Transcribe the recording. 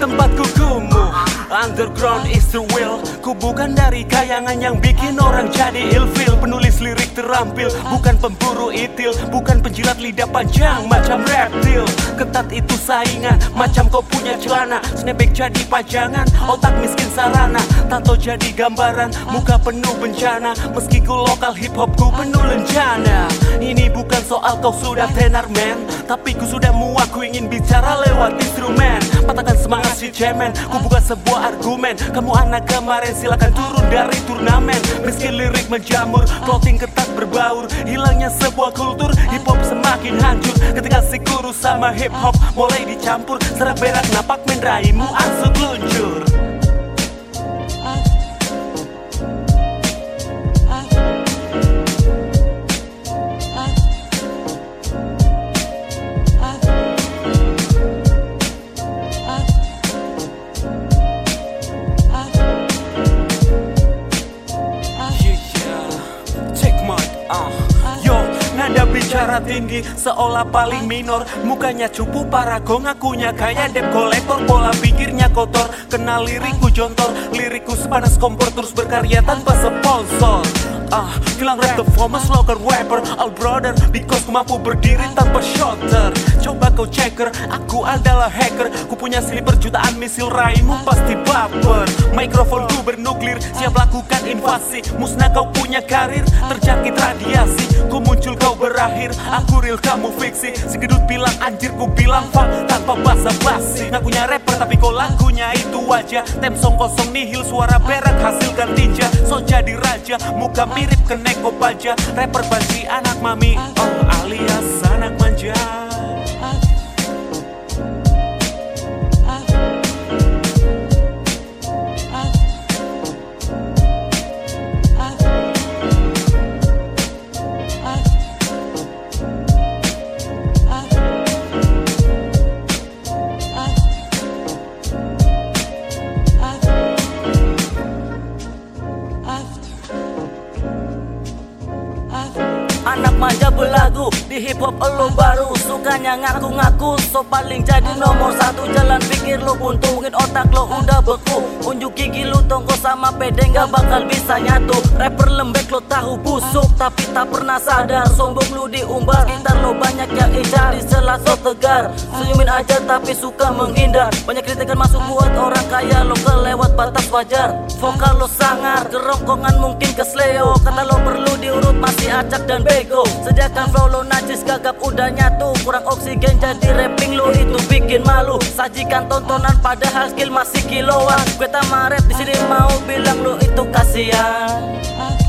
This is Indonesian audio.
Tempatku kumuh. Underground is the will. Ku bukan dari kayangan yang bikin orang jadi ilfil Penulis lirik terampil Bukan pemburu itil. Bukan penjilat lidah panjang macam reptil Itu saingan Macam kau punya celana. Snapback jadi pajangan Otak miskin sarana. Tato jadi gambaran Muka penuh bencana. Meski ku lokal hip hop ku penuh lencana. Ini bukan soal kau sudah tenar man Tapi ku sudah muak Ku ingin bicara lewat instrumen. Patahkan semangat si cemen Ku buka sebuah argumen. Kamu anak kemarin silakan turun dari turnamen. Meski lirik menjamur Clothing ketat berbaur. Hilangnya sebuah kultur Hip hop semakin hancur Ketika si kurus sama hip hop Mulai dicampur Serak berak napak mendraimu arsut luncur Check mic, ah Yo, bicara tinggi seolah paling minor. Mukanya cupu parago ngakunya kayak debt kolektor. Pola pikirnya kotor, kenal lirikku jontor. Lirikku sepanas kompor terus berkarya tanpa sponsor Ah, bilang rap famous local rapper. All brother, because ku mampu berdiri tanpa shotter Coba kau checker, aku adalah hacker. Ku punya sliper jutaan misil raimu pasti baper. Mikrofon ku bernuklir, siap lakukan invasi. Musnah kau punya karir, terjangkit radiasi. Ku muncul kau berakhir, aku real kamu fiksi. Segedut bilang anjir, ku bilang fak tanpa basa-basi. Ngakunya rapper tapi kau lagunya itu wajah Tem song kosong nihil, suara berak hasilkan tinja So jadi raja, muka mirip keneko baja Rapper banci anak mami, oh alias manja belagu di hip hop lo baru. Sukanya ngaku-ngaku so paling jadi nomor satu. Jalan pikir lo buntu mungkin otak lo udah beku. Unjuk gigi lu tongko sama pede nggak bakal bisa nyatu. Rapper lembek lo tahu busuk tapi tak pernah sadar. Sombong lu diumbar gitar lo banyak yang incar. Di sela so tegar Senyumin aja tapi suka menghindar. Banyak kritikan masuk buat orang kaya lo batas wajar. Vokal lo sangar kerongkongan mungkin kesleo. Kata lo perlu diurut masih acak dan bego. Sediakan flow lo najis gagap udah nyatu. Kurang oksigen jadi rapping lo itu bikin malu. Sajikan tontonan padahal skill masih kiloan. Gue rap di sini mau bilang lo itu kasihan